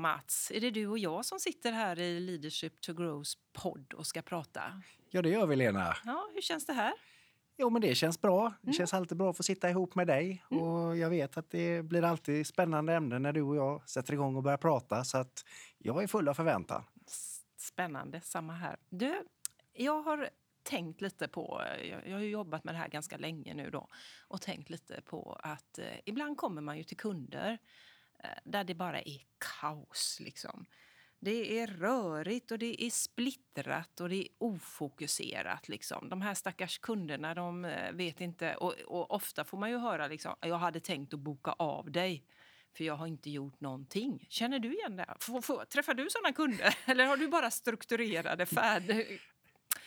Mats, är det du och jag som sitter här i Leadership to Grows podd och ska prata. Ja, det gör vi, Lena. Ja, hur känns det här? Jo, men det känns bra. Det Mm. känns alltid bra att få sitta ihop med dig. Och jag vet att det blir alltid spännande ämnen när du och jag sätter igång och börjar prata. Så att jag är full av förväntan. Spännande, samma här. Du, jag har tänkt lite på, jag, har ju jobbat med det här ganska länge nu då, och tänkt lite på att eh, ibland kommer man ju till kunder Eh, där det bara är kaos liksom. Det är rörigt och det är splittrat och det är ofokuserat. Liksom. De här stackars kunderna de eh, vet inte. Och, och ofta får man ju höra liksom, jag hade tänkt att boka av dig för jag har inte gjort någonting. Känner du igen det? F träffar du såna kunder? Eller har du bara strukturerade färd...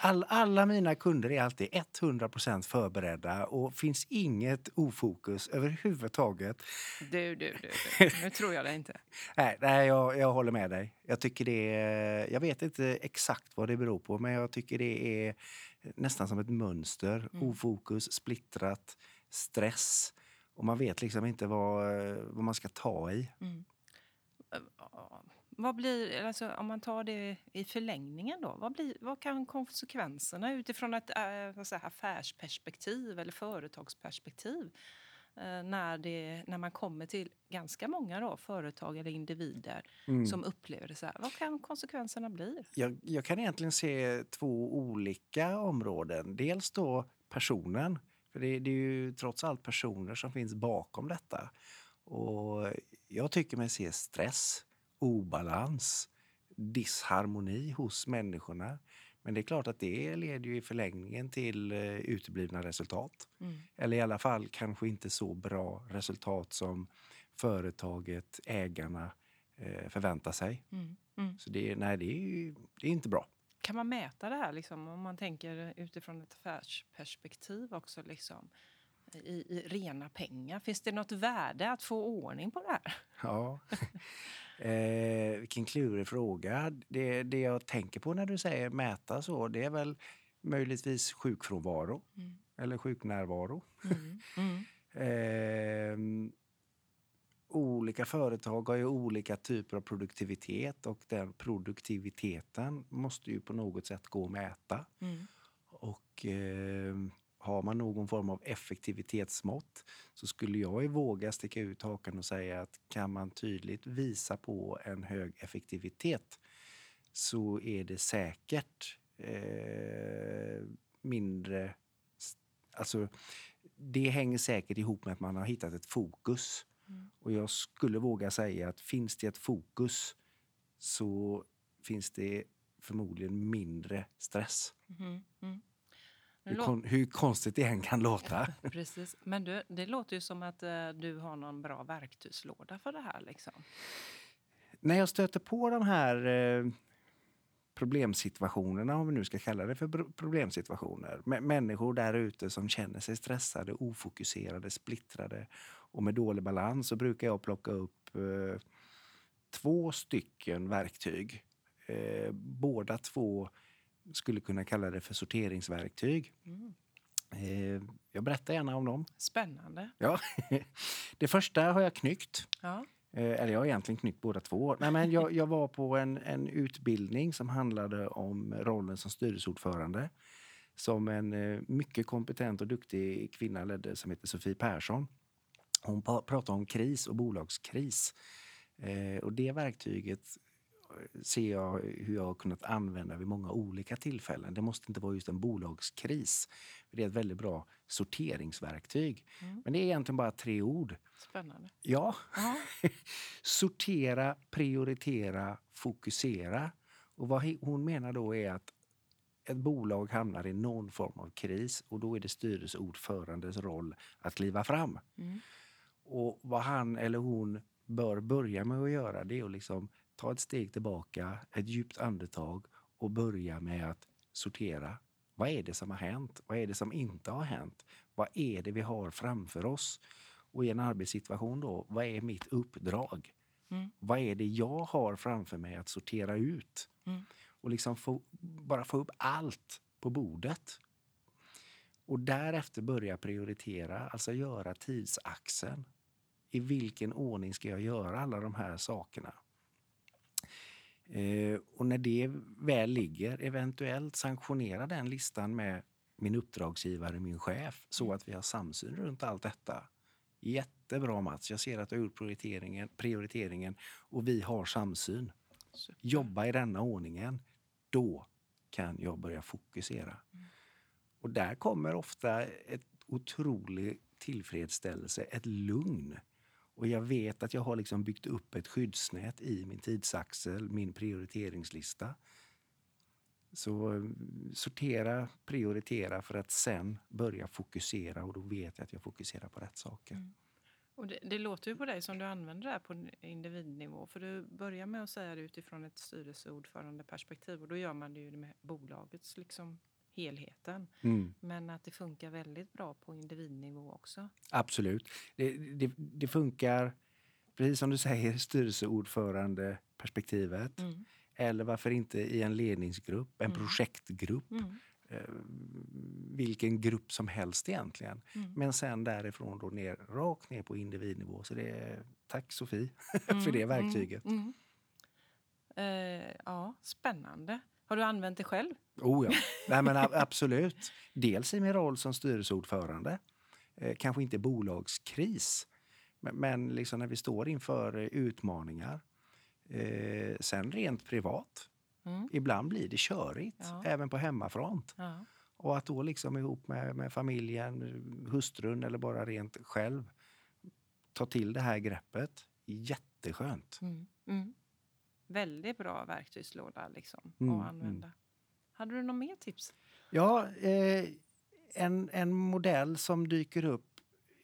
All, alla mina kunder är alltid 100% förberedda och finns inget ofokus överhuvudtaget. Du, du, du, du. Nu tror jag det inte. Nej, nej jag, jag håller med dig. Jag, tycker det är, jag vet inte exakt vad det beror på, men jag tycker det är nästan som ett mönster. Mm. Ofokus, splittrat, stress. Och man vet liksom inte vad, vad man ska ta i. Vad blir, alltså, om man tar det i förlängningen då, vad, blir, vad kan konsekvenserna utifrån ett äh, vad säger, affärsperspektiv eller företagsperspektiv eh, när, det, när man kommer till ganska många då, företag eller individer Mm. som upplever det så här. Vad kan konsekvenserna bli? Jag, jag kan egentligen se två olika områden. Dels då personen, för det, det är ju trots allt personer som finns bakom detta. Och jag tycker mig se stress, obalans, disharmoni hos människorna. Men det är klart att det leder ju i förlängningen till eh, uteblivna resultat. Mm. Eller i alla fall kanske inte så bra resultat som företaget, ägarna eh, förväntar sig. Mm. Mm. Så det, nej, det är, ju- det är inte bra. Kan man mäta det här liksom, om man tänker utifrån ett affärsperspektiv också? Liksom, i, I rena pengar. Finns det något värde att få ordning på det här? Ja. eh, vilken klurig fråga. Det, det jag tänker på när du säger mäta så, det är väl möjligtvis sjukfrånvaro Mm. eller sjuknärvaro. Mm. Mm. Eh, olika företag har ju olika typer av produktivitet och den produktiviteten måste ju på något sätt gå att mäta. Mm. Och eh, har man någon form av effektivitetsmått så skulle jag våga sticka ut hakan och säga att kan man tydligt visa på en hög effektivitet så är det säkert eh, mindre... Alltså, det hänger säkert ihop med att man har hittat ett fokus. Mm. Och jag skulle våga säga att finns det ett fokus så finns det förmodligen mindre stress. Mm. Mm. Hur, kon, hur konstigt det än kan låta. Precis. Men du, det låter ju som att eh, du har någon bra verktygslåda för det här. Liksom. När jag stöter på de här eh, problemsituationerna, om vi nu ska kalla det för pro- problemsituationer. Med människor där ute som känner sig stressade, ofokuserade, splittrade och med dålig balans så brukar jag plocka upp eh, två stycken verktyg. Eh, båda två skulle kunna kalla det för sorteringsverktyg. Mm. Eh, jag berättar gärna om dem. Spännande. Ja. Det första har jag knyckt. Ja. Eh, Eller jag har egentligen knyckt båda två. Nej, men jag, jag var på en, en utbildning som handlade om rollen som styrelseordförande. Som en eh, mycket kompetent och duktig kvinna ledde som heter Sofie Persson. Hon pratade om kris och bolagskris. Och det verktyget ser jag hur jag har kunnat använda vid många olika tillfällen. Det måste inte vara just en bolagskris. Det är ett väldigt bra sorteringsverktyg. Mm. Men det är egentligen bara tre ord. Spännande. Ja, sortera, prioritera, fokusera. Och vad hon menar då är att ett bolag hamnar i någon form av kris och då är det styrelseordförandes roll att kliva fram. Mm. Och vad han eller hon bör börja med att göra det är att liksom ta ett steg tillbaka, ett djupt andetag och börja med att sortera. Vad är det som har hänt? Vad är det som inte har hänt? Vad är det vi har framför oss? Och i en arbetssituation då, vad är mitt uppdrag? Mm. Vad är det jag har framför mig att sortera ut? Mm. Och liksom få, bara få upp allt på bordet. Och därefter börja prioritera, alltså göra tidsaxeln. I vilken ordning ska jag göra alla de här sakerna? Eh, och när det väl ligger, eventuellt sanktionera den listan med min uppdragsgivare, min chef, så att vi har samsyn runt allt detta. Jättebra Mats, jag ser att du har gjort prioriteringen, prioriteringen och vi har samsyn. Super. Jobba i denna ordningen. Då kan jag börja fokusera. Och där kommer ofta ett otrolig tillfredsställelse, ett lugn. Och jag vet att jag har liksom byggt upp ett skyddsnät i min tidsaxel, min prioriteringslista. Så eh, sortera, prioritera för att sen börja fokusera och då vet jag att jag fokuserar på rätt saker. Mm. Och det, det låter ju på dig som du använder det här på individnivå. För du börjar med att säga det utifrån ett styrelseordförandeperspektiv och då gör man det ju med bolagets liksom helheten. Mm. Men att det funkar väldigt bra på individnivå också. Absolut. Det, det, det funkar, precis som du säger, styrelseordförande-perspektivet. Mm. Eller varför inte i en ledningsgrupp, en Mm. projektgrupp. Mm. Eh, vilken grupp som helst egentligen. Mm. Men sen därifrån då ner, rakt ner på individnivå. Så det är, tack Sofie Mm, för det verktyget. Mm, mm. Eh, ja, spännande. Har du använt det själv? Oh ja. Nej, men absolut. Dels i min roll som styrelseordförande. Eh, kanske inte bolagskris, men, men liksom när vi står inför eh, utmaningar. Eh, sen rent privat. Mm. Ibland blir det körigt, Ja. även på hemmafront. Ja. Och att då liksom ihop med, med familjen, hustrun eller bara rent själv ta till det här greppet. Jätteskönt. Mm. Mm. Väldigt bra verktygslåda liksom, Mm, att använda. Hade du något mer tips? Ja, eh, en, en modell som dyker upp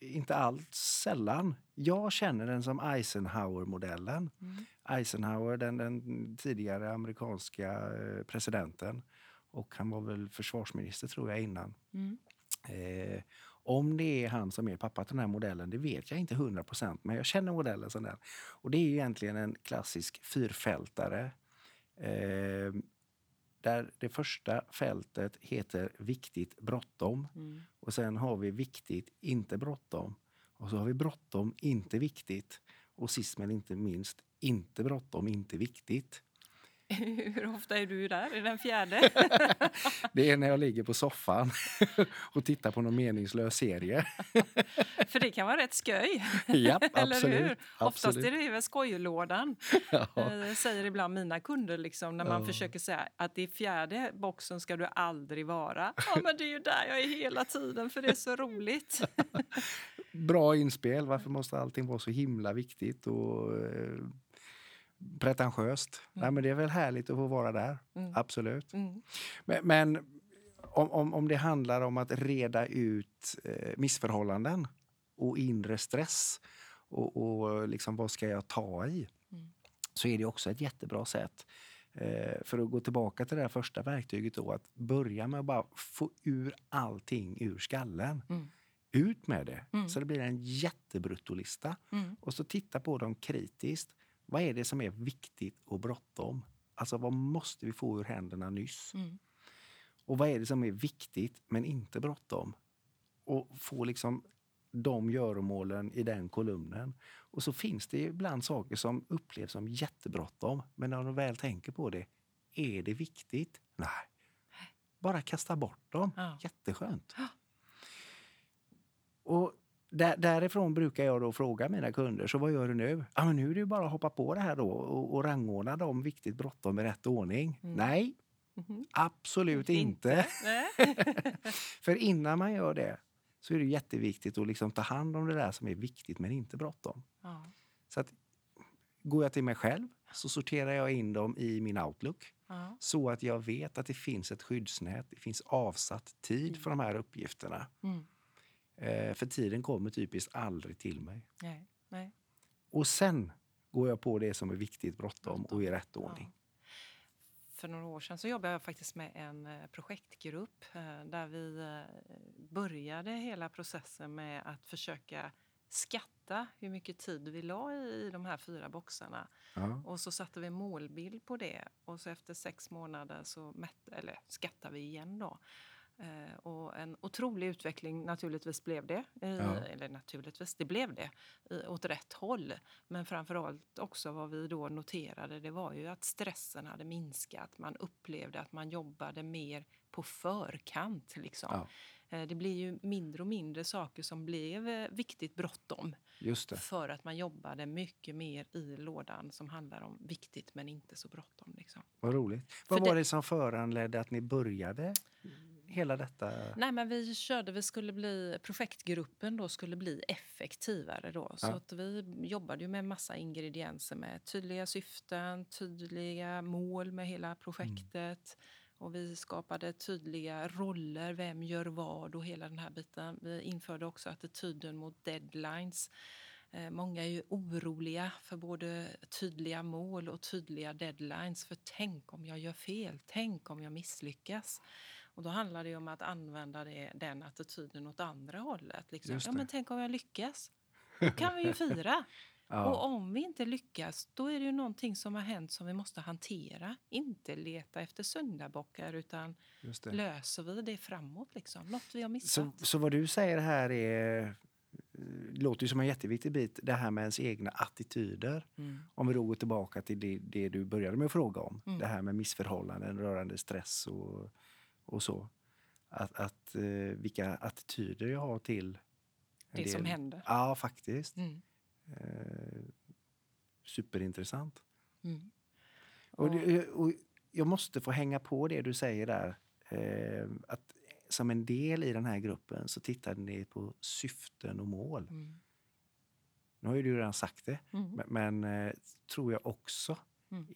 inte allt sällan. Jag känner den som Eisenhower-modellen. Mm. Eisenhower, den, den tidigare amerikanska eh, presidenten. Och han var väl försvarsminister tror jag innan. Mm. Eh, om det är han som är pappa till den här modellen, det vet jag inte 100% men jag känner modellen som den. Och det är egentligen en klassisk fyrfältare. Eh, där det första fältet heter viktigt bråttom. Mm. Och sen har vi viktigt, inte bråttom. Och så har vi bråttom, inte viktigt. Och sist men inte minst, inte bråttom, inte viktigt. Hur ofta är du där? Är det den fjärde? Det är när jag ligger på soffan och tittar på någon meningslös serie. För det kan vara rätt. Japp, Eller absolut. hur? Oftast absolut. är det väl skojlådan. Ja. Eh, säger ibland mina kunder liksom, när man Ja. försöker säga att i fjärde boxen ska du aldrig vara. Ja, men det är ju där jag är hela tiden för det är så roligt. Bra inspel. Varför måste allting vara så himla viktigt och pretentiöst? Nej, men det är väl härligt att få vara där. Mm. Absolut. Mm. Men, men om, om, om det handlar om att reda ut eh, missförhållanden och inre stress och, och liksom vad ska jag ta i? Mm. Så är det också ett jättebra sätt. Eh, för att gå tillbaka till det här första verktyget då, att börja med att bara få ur allting ur skallen. Mm. Ut med det. Mm. Så det blir en jättebruttolista. Mm. Och så titta på dem kritiskt. Vad är det som är viktigt och bråttom? Alltså vad måste vi få ur händerna nyss? Mm. Och vad är det som är viktigt men inte bråttom? Och få liksom de göromålen i den kolumnen. Och så finns det ibland saker som upplevs som jättebråttom. Men när de väl tänker på det, är det viktigt? Nej. Bara kasta bort dem. Ja. Jätteskönt. Där, därifrån brukar jag då fråga mina kunder, så vad gör du nu? Ja, men nu är det ju bara att hoppa på det här då och, och rangordna dem viktigt bråttom i rätt ordning. Mm. Nej, Mhm. absolut inte. Nej. För innan man gör det så är det jätteviktigt att liksom ta hand om det där som är viktigt men inte bråttom. Ja. Så att går jag till mig själv så sorterar jag in dem i min Outlook Ja. så att jag vet att det finns ett skyddsnät, det finns avsatt tid för de här uppgifterna. Mm. Eh, för tiden kommer typiskt aldrig till mig. Nej. Nej. Och sen går jag på det som är viktigt, bråttom och i rätt Ja. ordning. för några år sedan så jobbade jag faktiskt med en eh, projektgrupp eh, där vi eh, började hela processen med att försöka skatta hur mycket tid vi la i de här fyra boxarna. Ja. Och så satte vi målbild på det och så efter sex månader så mätte, eller skattade vi igen då. Eh, och en otrolig utveckling naturligtvis blev det. Ja. Eller naturligtvis, det blev det i, åt rätt håll. Men framförallt också vad vi då noterade det var ju att stressen hade minskat. Man upplevde att man jobbade mer på förkant. Liksom. Ja. Eh, Det blir ju mindre och mindre saker som blev eh, viktigt bråttom för att man jobbade mycket mer i lådan som handlar om viktigt men inte så bråttom. Liksom. Vad roligt. För Vad var det- det som föranledde att ni började hela detta? Nej, men vi körde, vi skulle bli, projektgruppen då skulle bli effektivare då. Så Ja. att vi jobbade ju med massa ingredienser med tydliga syften, tydliga mål med hela projektet. Och vi skapade tydliga roller, vem gör vad och hela den här biten. Vi införde också attityden mot deadlines. Eh, Många är ju oroliga för både tydliga mål och tydliga deadlines. För tänk om jag gör fel? Tänk om jag misslyckas? Och då handlar det om att använda det, den attityden åt andra hållet. Liksom. Ja, men tänk om jag lyckas? Då kan vi ju fira. Och Ja, om vi inte lyckas, då är det ju någonting som har hänt som vi måste hantera. Inte leta efter syndabockar, utan löser vi det framåt. Liksom. Något vi har Så, missat. så vad du säger här är, eh, låter ju som en jätteviktig bit, det här med ens egna attityder. Mm. Om vi då går tillbaka till det, det du började med att fråga om. Mm. Det här med missförhållanden rörande stress och, och så. Att, att, eh, vilka attityder jag har till Det som del- händer. Ja, faktiskt. Mm. Eh, superintressant. Mm. Och, det, och jag måste få hänga på det du säger där. Eh, att som en del i den här gruppen så tittade ni på syften och mål. Mm. Nu har ju du redan sagt det, Mm. men, men eh, tror jag också Mm.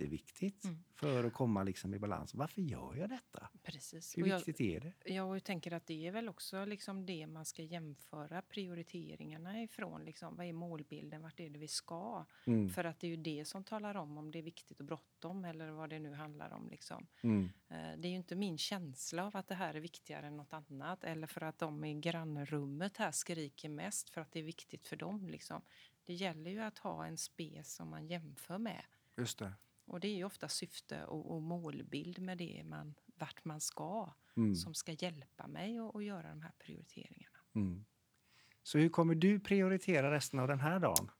Jätteviktigt Mm. för att komma liksom i balans. Varför gör jag detta? Precis. Hur Och jag, viktigt är det? jag tänker att det är väl också liksom det man ska jämföra prioriteringarna ifrån. Liksom, vad är målbilden? Vart är det vi ska? Mm. För att det är ju det som talar om om det är viktigt och bråttom eller vad det nu handlar om. Liksom. Mm. Eh, Det är ju inte min känsla av att det här är viktigare än något annat eller för att de i grannrummet här skriker mest för att det är viktigt för dem. Liksom. Det gäller ju att ha en spes som man jämför med. Just det. Och det är ju ofta syfte och, och målbild med det man, vart man ska Mm. som ska hjälpa mig att, göra de här prioriteringarna. Mm. Så hur kommer du prioritera resten av den här dagen?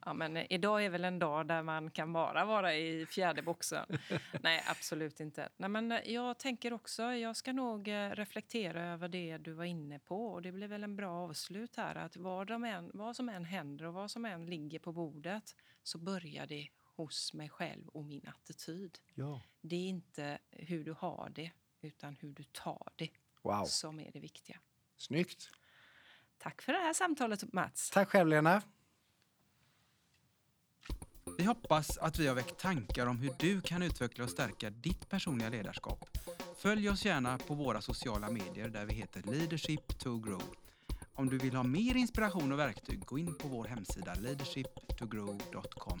ja, men idag är väl en dag där man kan bara vara i fjärde boxen. Nej, absolut inte. Nej, men jag tänker också, jag ska nog eh, reflektera över det du var inne på och det blir väl en bra avslut här att vad, de än, vad som än händer och vad som än ligger på bordet så börjar det hos mig själv och min attityd. Ja. Det är inte hur du har det utan hur du tar det Wow, som är det viktiga. snyggt. Tack för det här samtalet Mats. Tack själv Lena. Vi hoppas att vi har väckt tankar om hur du kan utveckla och stärka ditt personliga ledarskap. Följ oss gärna på våra sociala medier där vi heter Leadership to Grow. Om du vill ha mer inspiration och verktyg, gå in på vår hemsida leadershiptogrow.com.